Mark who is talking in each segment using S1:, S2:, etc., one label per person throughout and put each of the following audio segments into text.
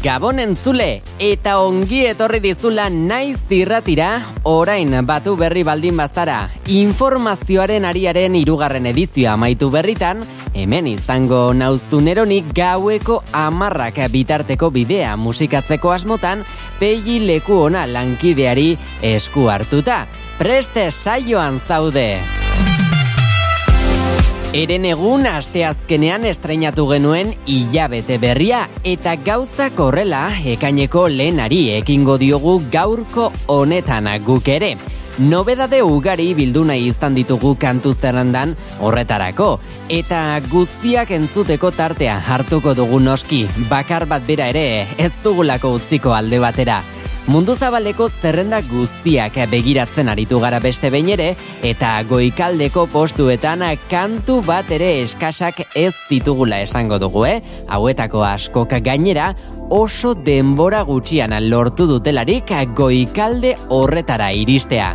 S1: Gabon entzule eta ongi etorri dizula naiz zirratira orain batu berri baldin bazara. Informazioaren ariaren irugarren edizioa amaitu berritan hemen izango nauzuneronik gaueko amarrak bitarteko bidea musikatzeko asmotan pegi leku ona lankideari esku hartuta. Preste saioan zaude Eren egun asteazkenean estreinatu genuen hilabete berria eta gauza korrela ekaineko lehenari ekingo diogu gaurko honetan guk ere. Nobedade ugari bildu nahi izan ditugu kantu zerrendan horretarako eta guztiak entzuteko tartea hartuko dugu noski bakar bat bera ere ez dugulako utziko alde batera. Mundu zabaleko zerrenda guztiak begiratzen aritu gara beste behin ere eta goikaldeko postuetan kantu bat ere eskasak ez ditugula esango dugu, eh? Hauetako askok gainera oso denbora gutxian lortu dutelarik goikalde horretara iristea.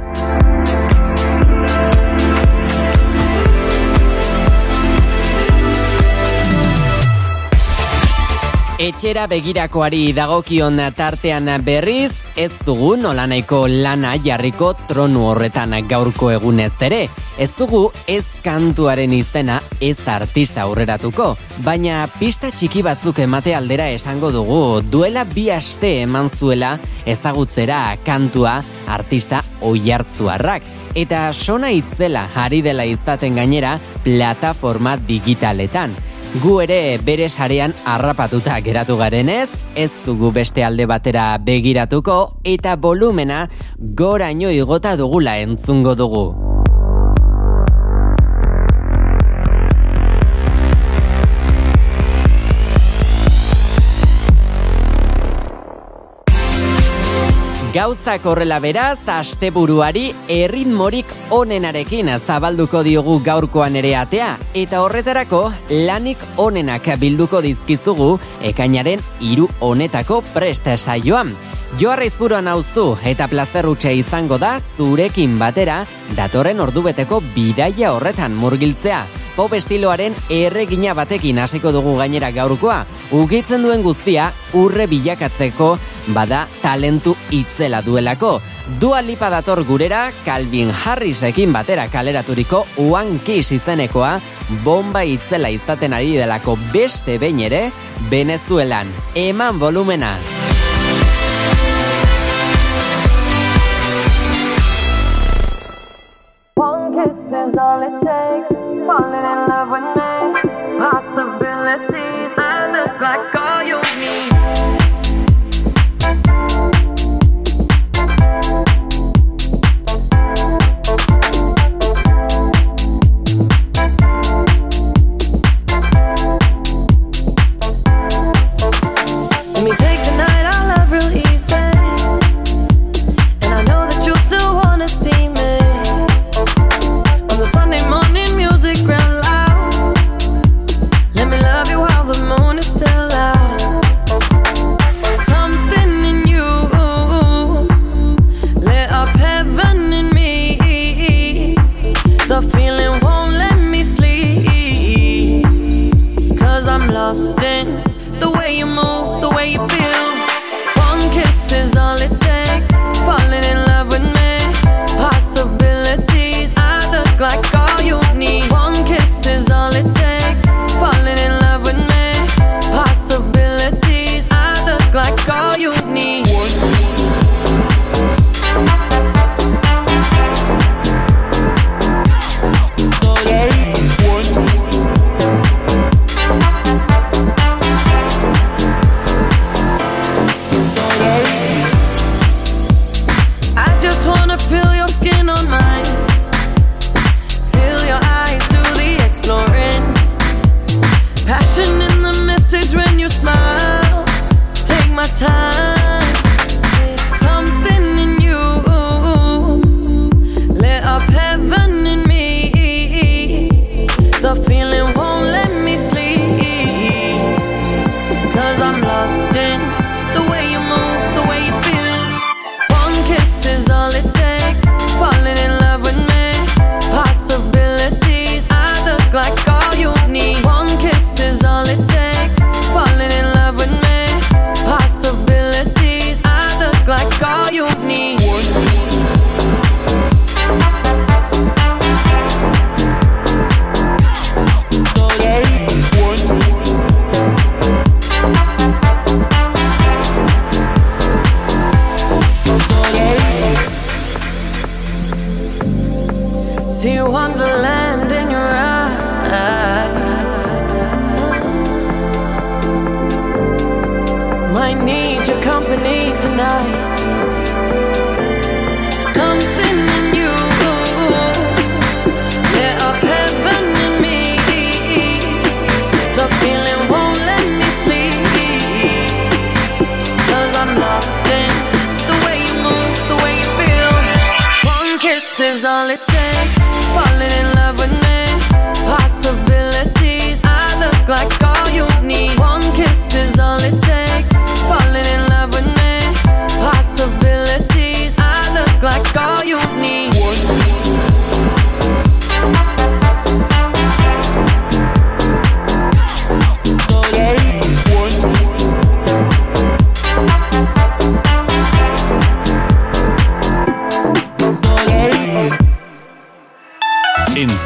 S1: Etxera begirakoari dagokion tartean berriz, ez dugu nolanaiko lana jarriko tronu horretan gaurko egunez ere. Ez dugu ez kantuaren izena ez artista aurreratuko, baina pista txiki batzuk emate aldera esango dugu duela bi aste eman zuela ezagutzera kantua artista oiartzuarrak. Eta sona itzela ari dela izaten gainera plataforma digitaletan. Gu ere bere sarean harrapatuta geratu garenez, ez dugu beste alde batera begiratuko eta volumena goraino igota dugula entzungo dugu. Gauzak horrela beraz, asteburuari erritmorik onenarekin zabalduko diogu gaurkoan ere atea, eta horretarako lanik onenak bilduko dizkizugu ekainaren hiru honetako preste saioan. Joarra izburuan auzu eta plazerrutxe izango da zurekin batera datorren ordubeteko bidaia horretan murgiltzea pop estiloaren erregina batekin hasiko dugu gainera gaurkoa. Ugitzen duen guztia urre bilakatzeko bada talentu itzela duelako. Dua lipa dator gurera Calvin Harrisekin batera kaleraturiko One Kiss izenekoa bomba itzela izaten ari delako beste behin ere Venezuelan. Eman volumena!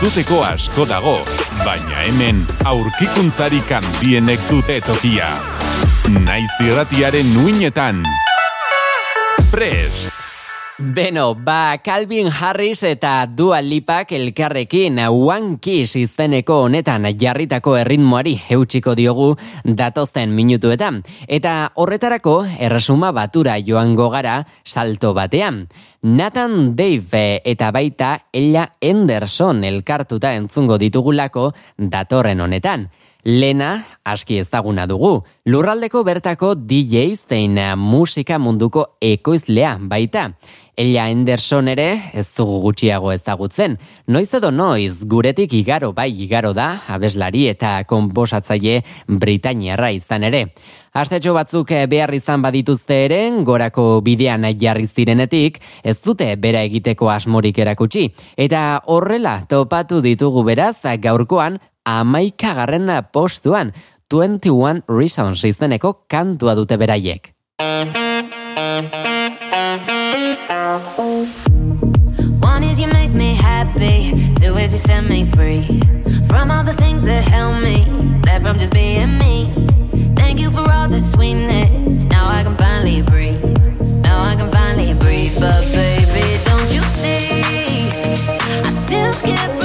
S2: Entzuteko asko dago, baina hemen aurkikuntzarik handienek dute tokia. Naiz irratiaren nuinetan. Prest!
S1: Beno, ba, Calvin Harris eta Dua Lipak elkarrekin One Kiss izeneko honetan jarritako erritmoari eutxiko diogu datozen minutuetan. Eta horretarako erresuma batura joango gara salto batean. Nathan Dave eta baita Ella Anderson elkartuta entzungo ditugulako datorren honetan. Lena, aski ezaguna dugu, lurraldeko bertako DJ zein musika munduko ekoizlea baita. Ella Anderson ere ez dugu gutxiago ezagutzen. Noiz edo noiz guretik igaro bai igaro da, abeslari eta konposatzaile Britainiarra izan ere. Astetxo batzuk behar izan badituzte ere, gorako bidean jarri zirenetik, ez dute bera egiteko asmorik erakutsi. Eta horrela topatu ditugu beraz gaurkoan amaikagarren postuan 21 Reasons izeneko kantua dute beraiek.
S3: You set me free from all the things that held me back from just being me. Thank you for all the sweetness. Now I can finally breathe. Now I can finally breathe. But baby, don't you see? I still get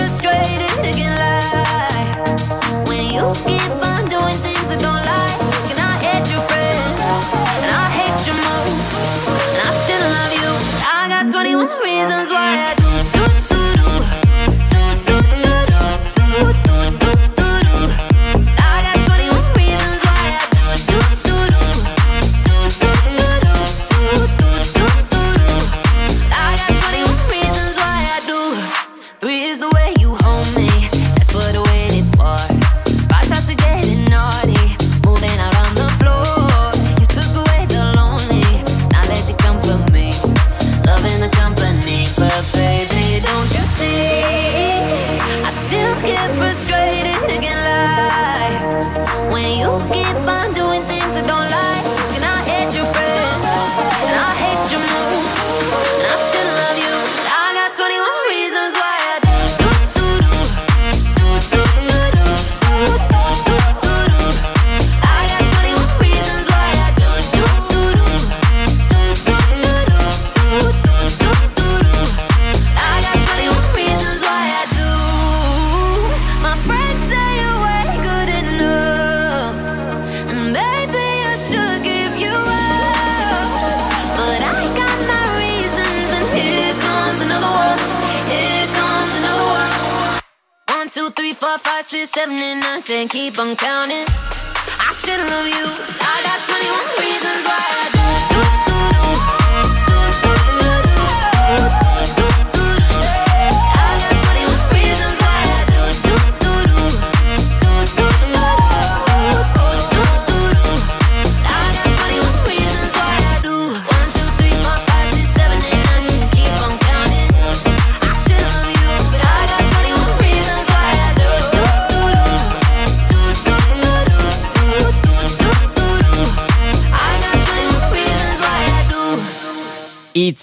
S3: and keep on counting.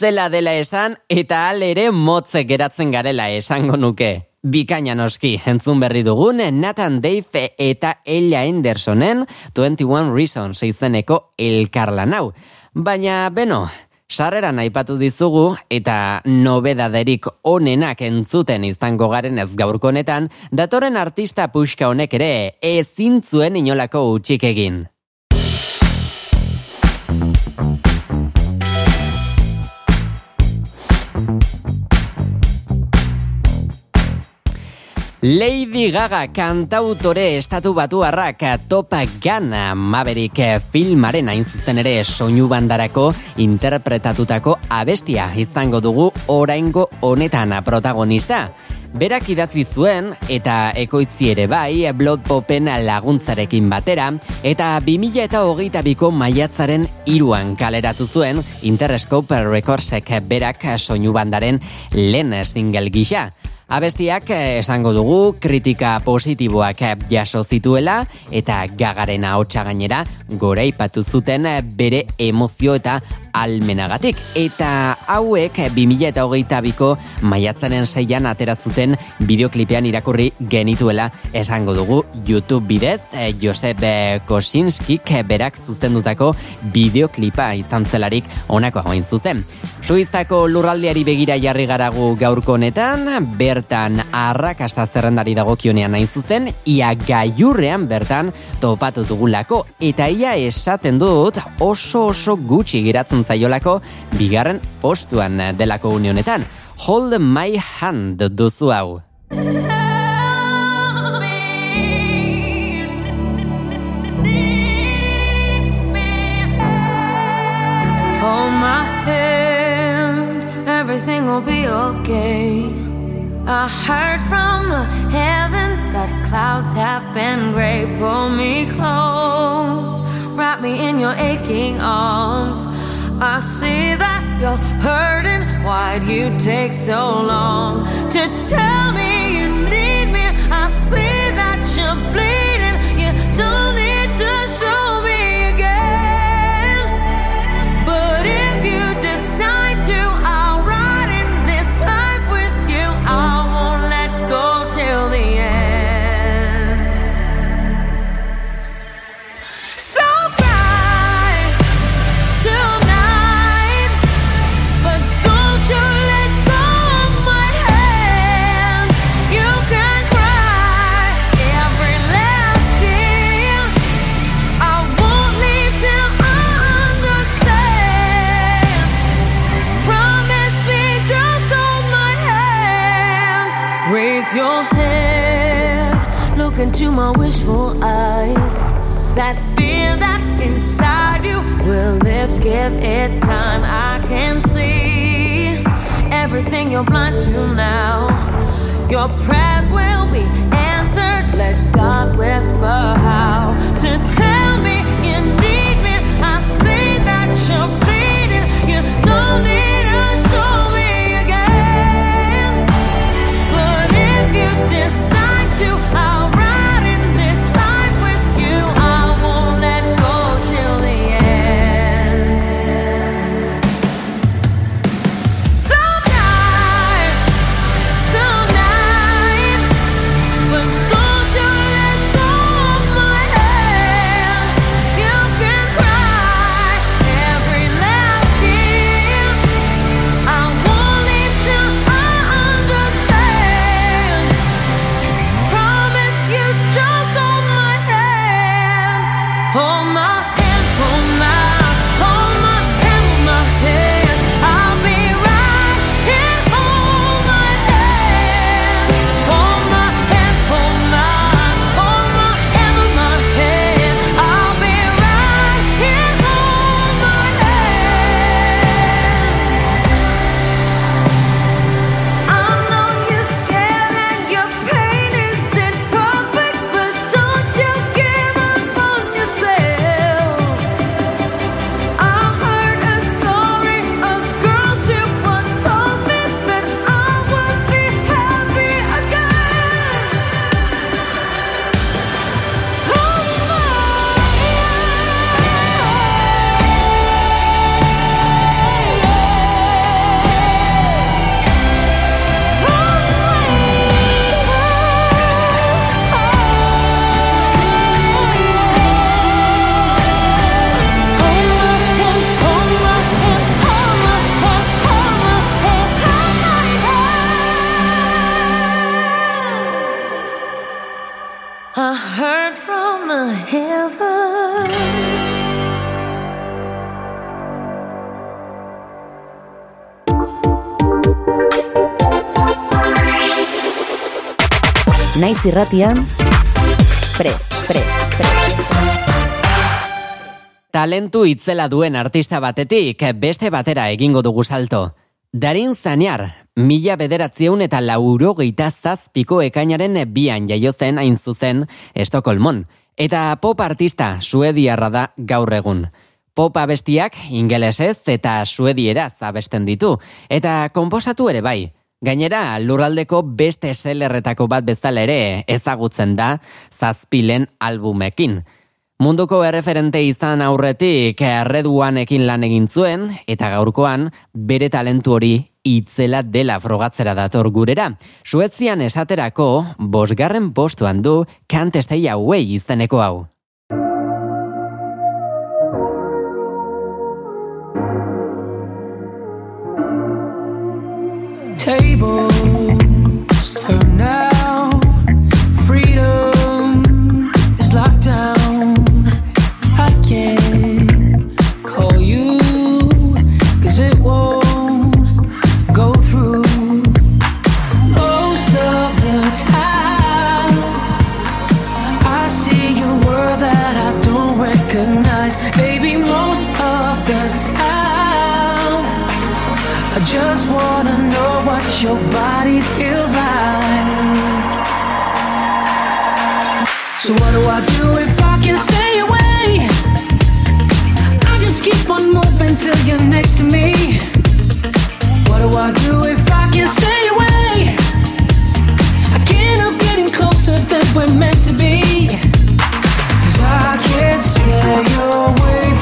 S1: Itzela dela esan eta al ere motze geratzen garela esango nuke. Bikaina noski, entzun berri dugun Nathan Dave eta Ella Andersonen 21 Reasons izeneko elkarlan hau. Baina, beno, sarreran aipatu dizugu eta nobedaderik onenak entzuten izango garen ez gaurko honetan, datorren artista puxka honek ere ezin zuen inolako utxik egin. Lady Gaga kantautore estatu batuarrak Topa Gana Maverick filmaren hain zuzen ere soinu bandarako interpretatutako abestia izango dugu oraingo honetan protagonista. Berak idatzi zuen eta ekoitzi ere bai Blood Popen laguntzarekin batera eta 2000 eta hogeita biko maiatzaren iruan kaleratu zuen Interscope Recordsek berak soinu bandaren lehen single gisa. Abestiak eh, esango dugu kritika positiboak eh, jaso zituela eta gagaren ahotsa gainera gora ipatu zuten eh, bere emozio eta almenagatik. Eta hauek 2000 eta hogeita biko maiatzaren seian atera zuten bideoklipean irakurri genituela esango dugu YouTube bidez Josep Kosinskik berak zuzendutako bideoklipa izan zelarik onako hain zuzen. Suizako lurraldiari begira jarri garagu gaurko honetan, bertan arrakasta zerrendari dagokionean nahi zuzen, ia gaiurrean bertan topatu dugulako, eta ia esaten dut oso oso gutxi geratzen zaiolako bigarren postuan delako unionetan. Hold my hand duzu hau.
S4: Hold my hand, everything will be okay. I heard from the heavens that clouds have been gray. Pull me close, wrap me in your aching arms. I see that you're hurting. Why'd you take so long to tell me you need me? I see that you're bleeding. Give it time. I can see everything you're blind to now. Your prayers will be answered. Let God whisper how to tell me you need me. I see that you're bleeding. You don't need
S5: Naiz irratian, pre, pre, pre.
S1: Talentu itzela duen artista batetik beste batera egingo dugu salto. Darin Zaniar, mila bederatzieun eta laurogeita zazpiko ekainaren bian jaiozen hain zuzen Estokolmon, eta pop artista suediarra da gaur egun. Pop abestiak ingelesez eta suedieraz abesten ditu, eta konposatu ere bai. Gainera, lurraldeko beste selerretako bat bezala ere ezagutzen da zazpilen albumekin. Munduko erreferente izan aurretik erreduanekin lan egin zuen eta gaurkoan bere talentu hori itzela dela frogatzera dator gurera. Suetzian esaterako bosgarren postuan du kantestei hauei izteneko hau.
S6: table. Your body feels like. So what do I do if I can stay away? I just keep on moving till you're next to me. What do I do if I can stay away? I can't help getting closer than we're meant to be. Cause I can't stay away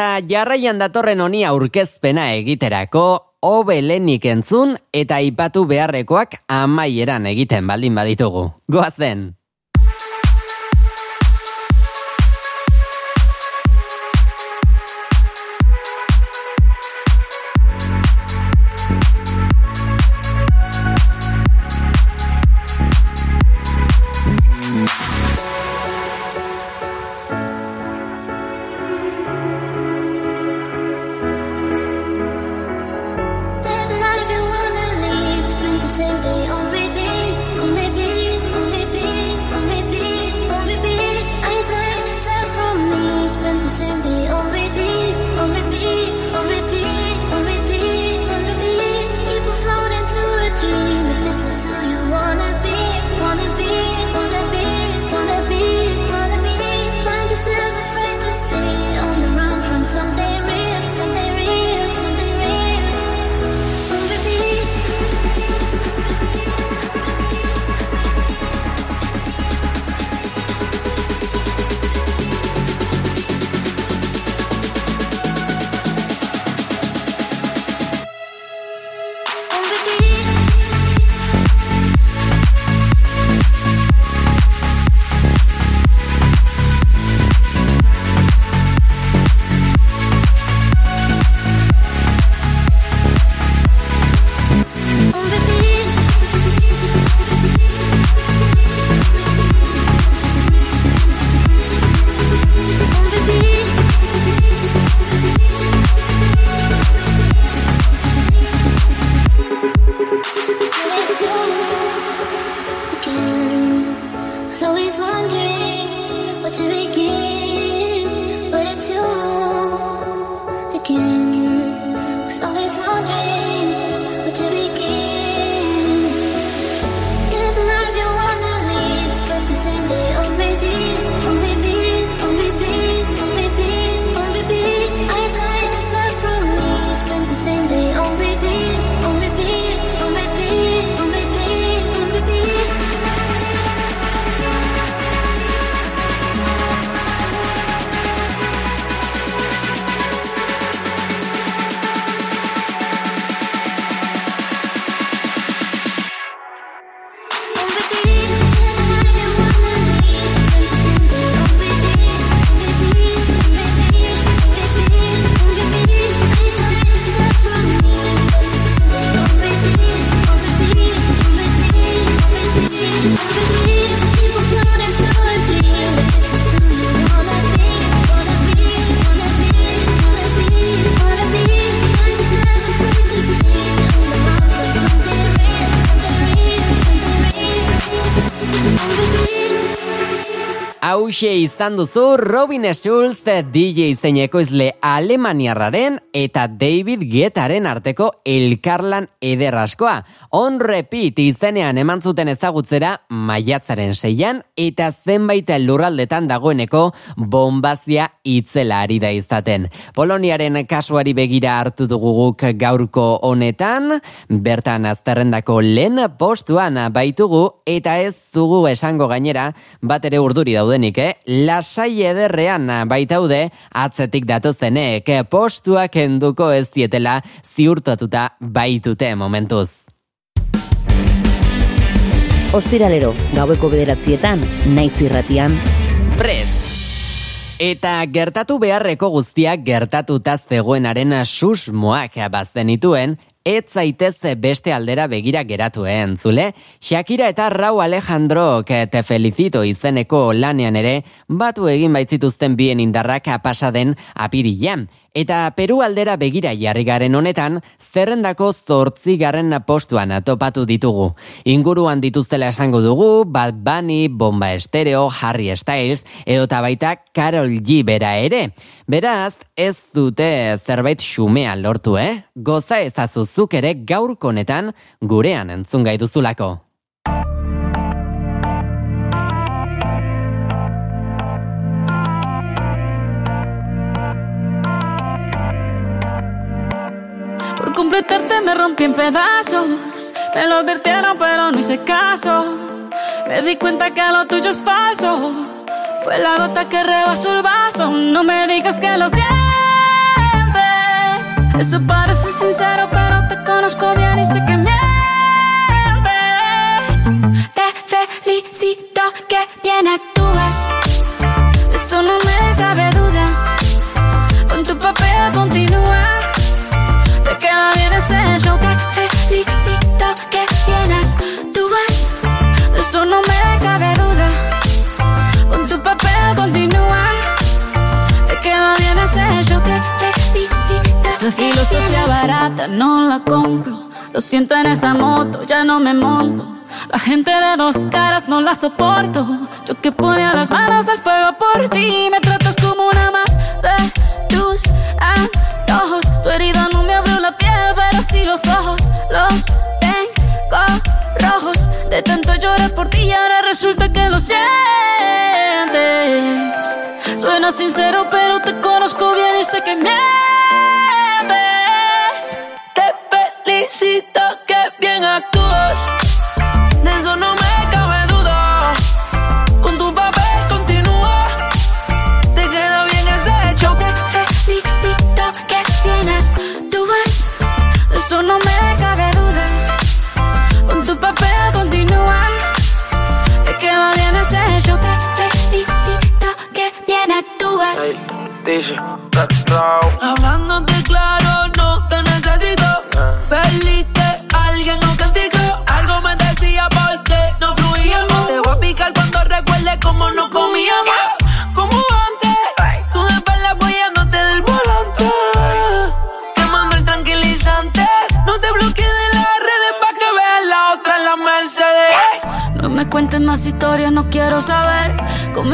S1: eta jarraian datorren honi aurkezpena egiterako obelenik entzun eta aipatu beharrekoak amaieran egiten baldin baditugu. Goazen! Hauxe izan duzu Robin Schulz DJ zeineko izle Alemaniarraren eta David Getaren arteko elkarlan ederraskoa. On repeat izenean eman zuten ezagutzera maiatzaren seian eta zenbait lurraldetan dagoeneko bombazia itzela ari da izaten. Poloniaren kasuari begira hartu dugu guk gaurko honetan, bertan azterrendako lehen postuan baitugu eta ez zugu esango gainera bat ere urduri daudenik, eh? Lasai ederrean baitaude atzetik datozenek postuak enduko ez dietela ziurtatuta baitute momentuz.
S5: Ostiralero, gaueko bederatzietan, naiz irratian,
S1: Prest! Eta gertatu beharreko guztiak gertatuta zegoenaren susmoak bazenituen, Ez zaitez beste aldera begira geratu eh, entzule? Shakira eta Rau Alejandro te felicito izeneko lanean ere, batu egin baitzituzten bien indarrak pasaden apirilean. Eta Peru aldera begira jarri garen honetan, zerrendako zortzi garren postuan topatu ditugu. Inguruan dituztela esango dugu, Bad Bunny, Bomba Estereo, Harry Styles, edo baita Karol G bera ere. Beraz, ez dute zerbait xumea lortu, eh? Goza ezazuzuk ere gaurko honetan gurean entzun gai
S7: completarte me rompí en pedazos. Me lo advirtieron, pero no hice caso. Me di cuenta que lo tuyo es falso. Fue la gota que rebasó el vaso. No me digas que lo sientes. Eso parece sincero, pero te conozco bien y sé que mientes.
S8: Te felicito que bien actúas.
S7: Eso no me cabe duda. Ese.
S8: Te felicito que bien actúas.
S7: De eso no me cabe duda. Con tu papel continúa. Te queda bien ese show.
S8: Felicito
S7: Esa filosofía barata no la compro. Lo siento en esa moto, ya no me monto. La gente de dos caras no la soporto. Yo que ponía las manos al fuego por ti. Me tratas como una más de tus antojos. Tu herida no me abrió la piel, pero sí los ojos. Los tengo rojos. De tanto llorar por ti y ahora resulta que lo sientes. Suena sincero, pero te conozco bien y sé que mientes. Te
S8: felicito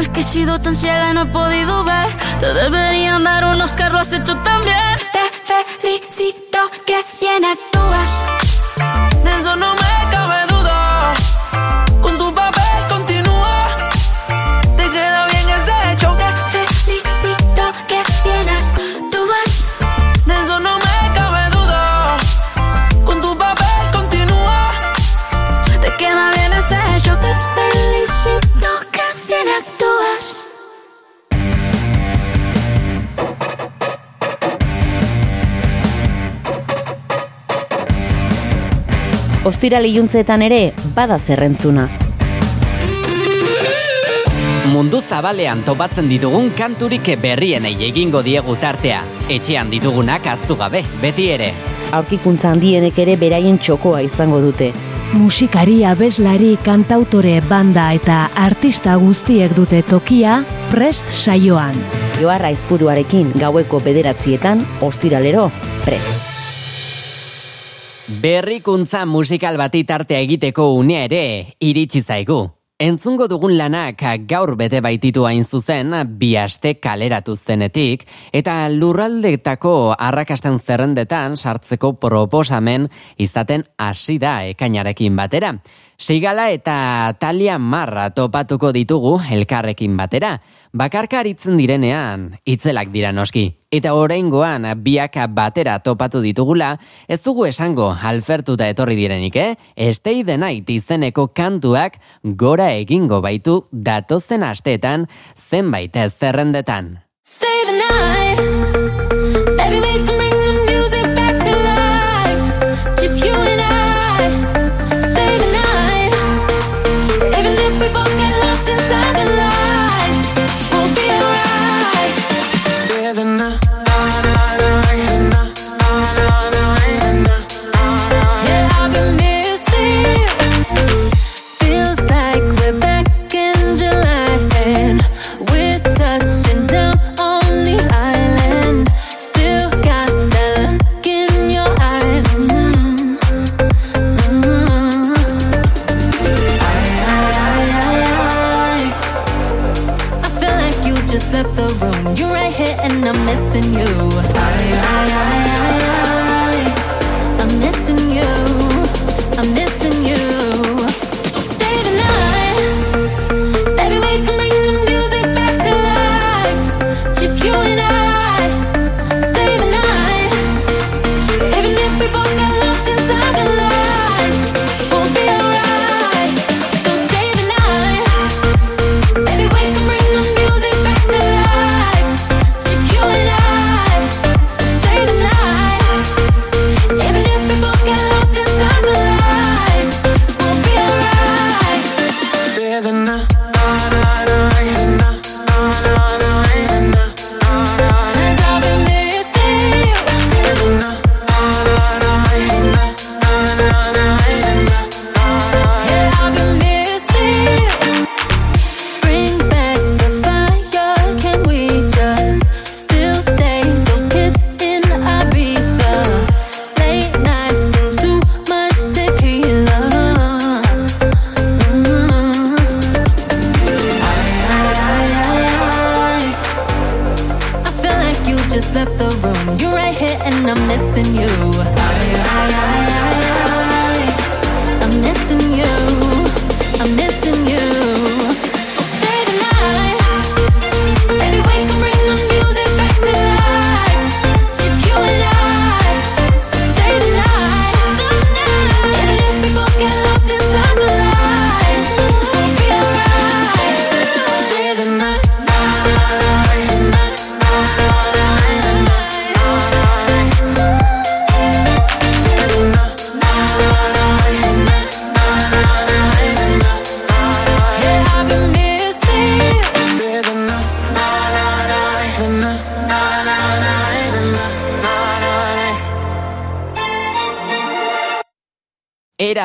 S7: es que he sido tan ciega y no he podido ver. Te deberían dar unos lo has hecho tan
S5: Ostira iluntzeetan ere, bada zerrentzuna.
S1: Mundu zabalean topatzen ditugun kanturik berrienei egingo diegu tartea. Etxean ditugunak aztu gabe, beti ere.
S5: Aurkikuntza handienek ere beraien txokoa izango dute.
S9: Musikari, abeslari, kantautore, banda eta artista guztiek dute tokia prest saioan.
S5: Joarra izpuruarekin gaueko bederatzietan, ostiralero, pre.
S1: Berrikuntza musikal bati tartea egiteko unea ere iritsi zaigu. Entzungo dugun lanak gaur bete baititu hain zuzen, bi aste kaleratu zenetik, eta lurraldetako arrakasten zerrendetan sartzeko proposamen izaten hasi da ekainarekin batera. Sigala eta Talia Marra topatuko ditugu elkarrekin batera. Bakarka aritzen direnean, itzelak dira noski. Eta oraingoan biak batera topatu ditugula, ez dugu esango alfertuta etorri direnik, eh? The night izeneko kantuak gora egingo baitu datozen asteetan zenbait ez zerrendetan.
S3: Stay the night.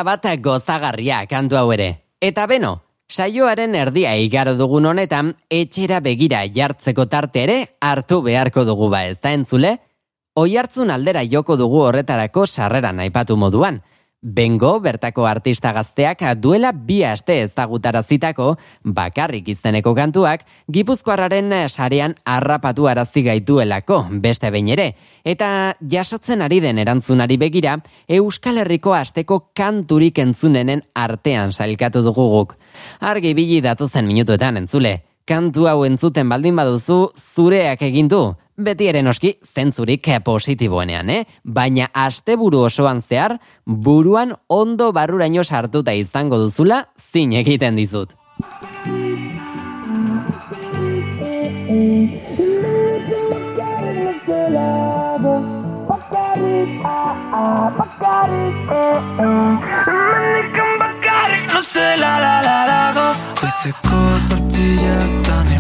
S1: Era bat gozagarria kantu hau ere. Eta beno, saioaren erdia igaro dugun honetan, etxera begira jartzeko tarte ere hartu beharko dugu ba ez da entzule? Oi hartzun aldera joko dugu horretarako sarreran aipatu moduan. Bengo bertako artista gazteak duela bi aste ezagutarazitako bakarrik izeneko kantuak Gipuzkoarraren sarean harrapatu arazi gaituelako beste behin ere eta jasotzen ari den erantzunari begira Euskal Herriko asteko kanturik entzunenen artean sailkatu dugu guk. Argi bili datozen minutuetan entzule. Kantu hau entzuten baldin baduzu zureak egin du. Beti ere noski zentzurik positiboenean, eh? Baina asteburu osoan zehar, buruan ondo barruraino sartuta izango duzula zin egiten dizut.
S8: Goizeko 一盏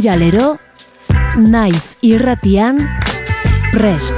S9: Ostiralero, naiz irratian, prest.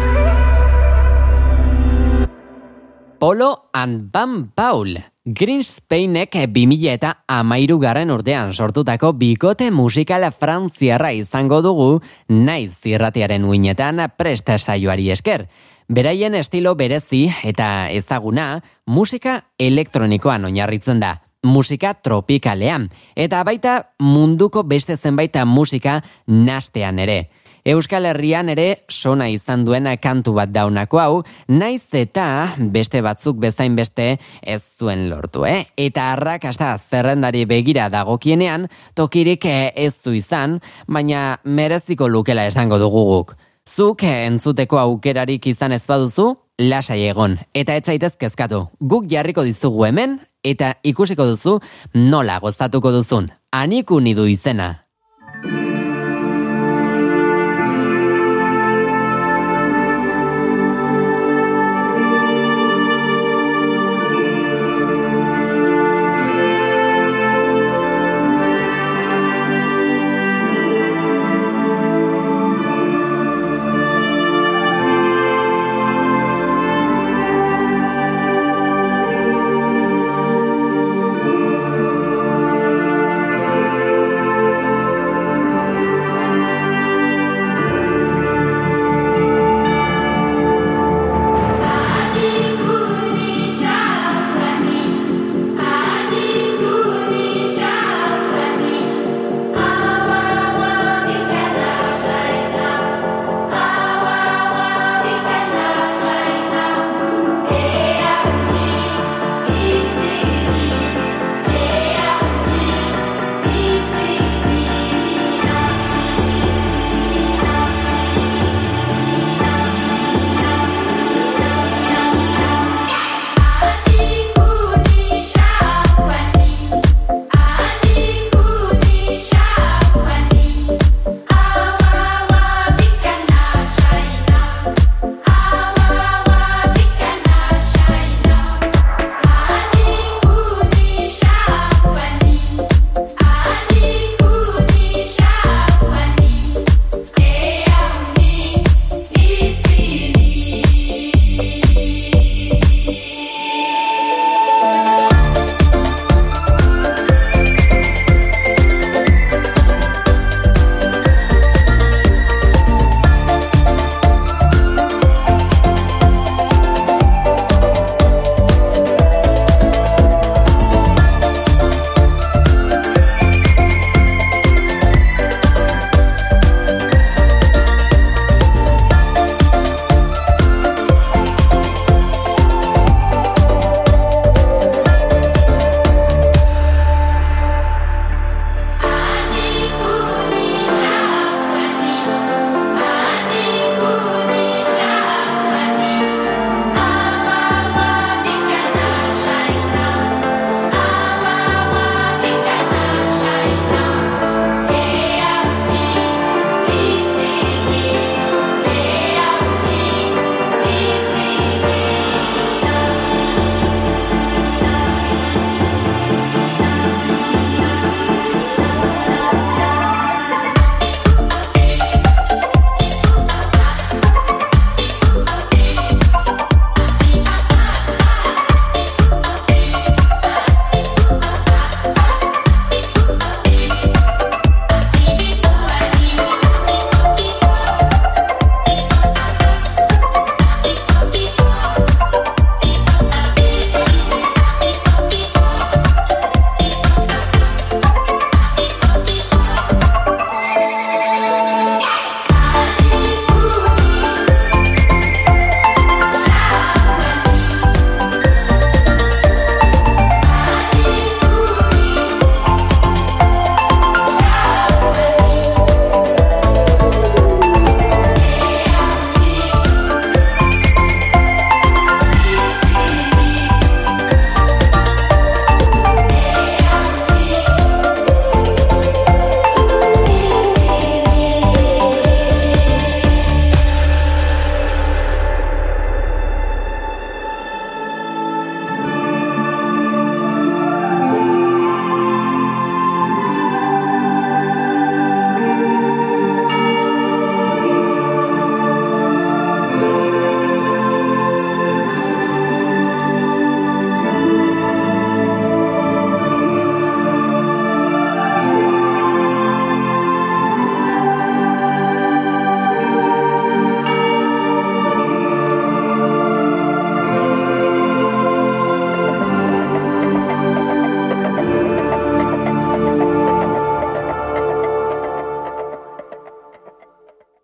S1: Polo and Bam Paul. Greenspainek 2000 eta amairu garren urtean sortutako bikote musikala frantziarra izango dugu naiz irratiaren uinetan presta saioari esker. Beraien estilo berezi eta ezaguna musika elektronikoan oinarritzen da musika tropikalean, eta baita munduko beste zenbait musika nastean ere. Euskal Herrian ere sona izan duen kantu bat daunako hau, naiz eta beste batzuk bezain beste ez zuen lortu, eh? Eta arrakasta zerrendari begira dagokienean, tokirik ez du izan, baina mereziko lukela esango dugu guk. Zuk entzuteko aukerarik izan ez baduzu, lasai egon, eta ez zaitez kezkatu. Guk jarriko dizugu hemen, eta ikusiko duzu nola gozatuko duzun. Aniku nidu izena.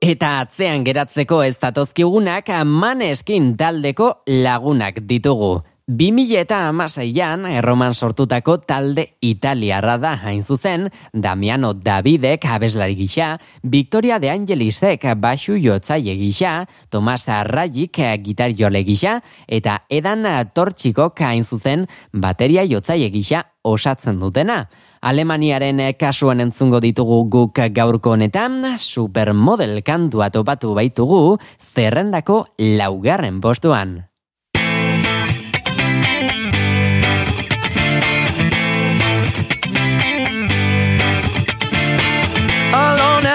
S1: Eta atzean geratzeko ez datozkigunak maneskin taldeko lagunak ditugu. 2000 eta amaseian, erroman sortutako talde italiarra da hain zuzen, Damiano Davidek abeslari gisa, Victoria de Angelisek basu jotzaile gisa, Tomas Arrayik gitar jole gisa, eta Edan Tortxikok hain zuzen bateria jotzaile gisa osatzen dutena. Alemaniaren kasuan entzungo ditugu guk gaurko honetan, supermodel kantua topatu baitugu, zerrendako laugarren postuan.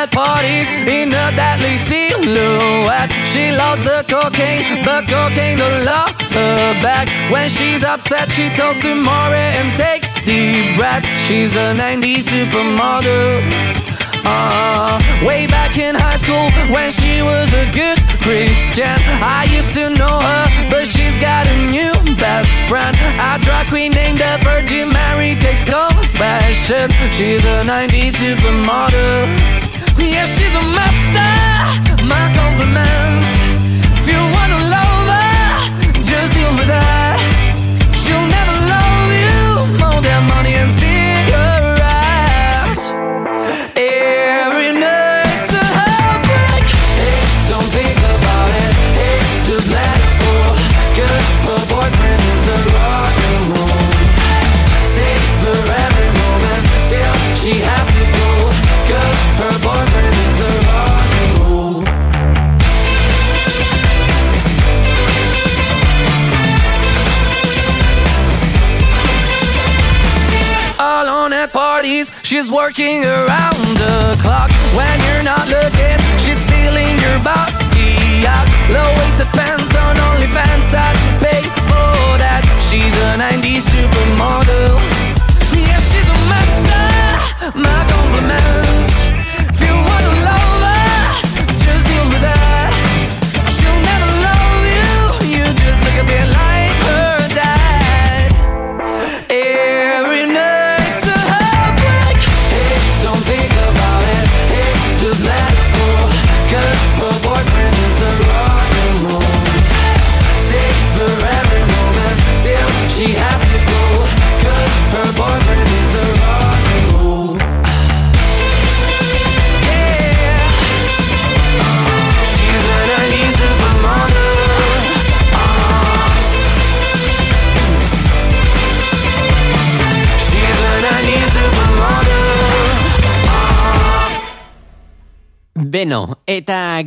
S10: At parties in a deadly silhouette. She loves the cocaine, but cocaine don't love her back. When she's upset, she talks to Maury and takes deep breaths. She's a 90s supermodel. Uh, way back in high school when she was a good Christian. I used to know her, but she's got a new best friend. A drag queen named the Virgin Mary takes confessions. She's a 90s supermodel. Yeah, she's a master. My compliments. If you wanna just deal with her. She'll never love you more than money and cigarettes. Working around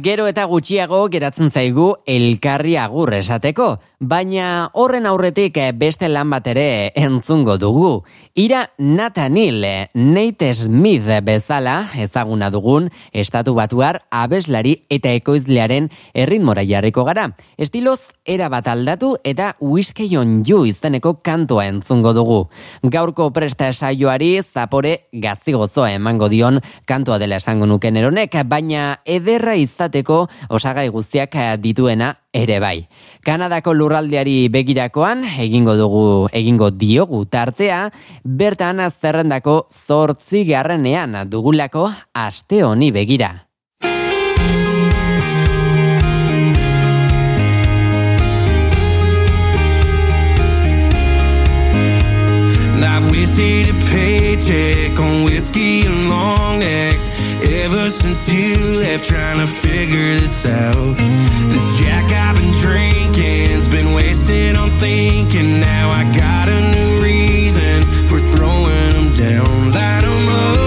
S1: gero eta gutxiago geratzen zaigu elkarri agur esateko, baina horren aurretik eh, beste lan bat ere entzungo dugu. Ira Nathaniel, Nate Smith bezala ezaguna dugun estatu batuar abeslari eta ekoizlearen erritmora jarriko gara. Estiloz era bat aldatu eta Whiskey on You izeneko kantoa entzungo dugu. Gaurko presta esaioari zapore gazigozoa emango dion kantoa dela esango nuken eronek, baina ederra izateko osagai guztiak dituena ere bai. Kanadako lurraldeari begirakoan egingo dugu egingo diogu tartea, bertan zerrendako zortzi garrenean dugulako aste honi begira.
S11: I've wasted a paycheck on whiskey and long necks ever since you left trying to figure this out. This jack I've been drinking's been wasted on thinking. Now I got a new reason for throwing them down. Light 'em up,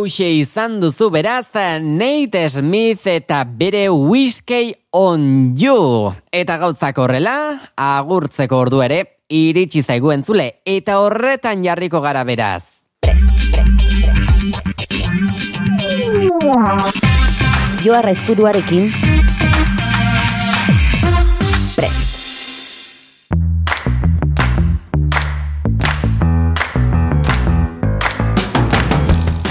S1: Hauxe izan duzu beraz Nate Smith eta bere Whiskey on You. Eta gauzak horrela, agurtzeko ordu ere, iritsi zaigu entzule, eta horretan jarriko gara beraz.
S5: Joa raizpuruarekin.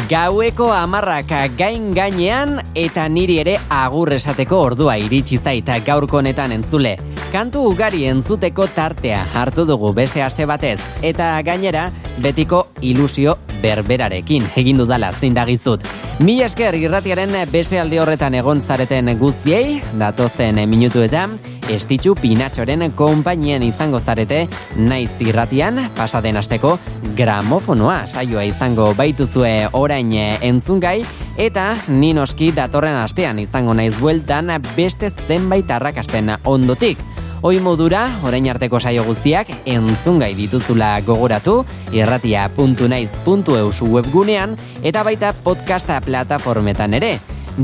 S1: Gaueko amarrak gain gainean eta niri ere agur esateko ordua iritsi zaita gaurko honetan entzule. Kantu ugari entzuteko tartea hartu dugu beste aste batez eta gainera betiko ilusio berberarekin egin dudala zindagizut. Mila esker irratiaren beste alde horretan egon zareten guztiei, datozten minutuetan, estitxu pinatxoren konpainien izango zarete, naiz irratian, pasaden asteko gramofonoa saioa izango baituzue orain entzungai, eta ninoski datorren astean izango naiz bueltan beste zenbait arrakasten ondotik. Hoi modura, orain arteko saio guztiak entzungai dituzula gogoratu, irratia.naiz.eus webgunean, eta baita podcasta plataformetan ere.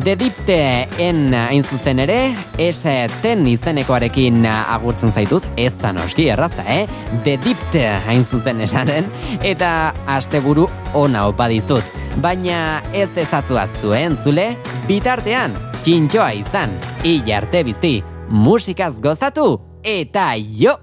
S1: The Dipte en hain zuzen ere, ez ten izenekoarekin agurtzen zaitut, ez zanoski errazta, eh? The Dipte hain zuzen esaten, eta asteburu ona opa dizut. Baina ez ezazuaztu, eh, entzule? Bitartean, txintxoa izan, hilarte bizti, musikaz gozatu, eta jo!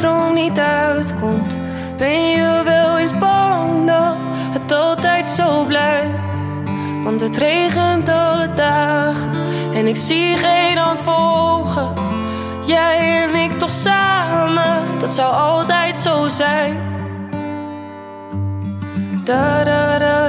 S12: Droom niet uitkomt? Ben je wel eens bang dat het altijd zo blijft? Want het regent alle dagen en ik zie geen hand volgen. Jij en ik toch samen, dat zou altijd zo zijn. Da da da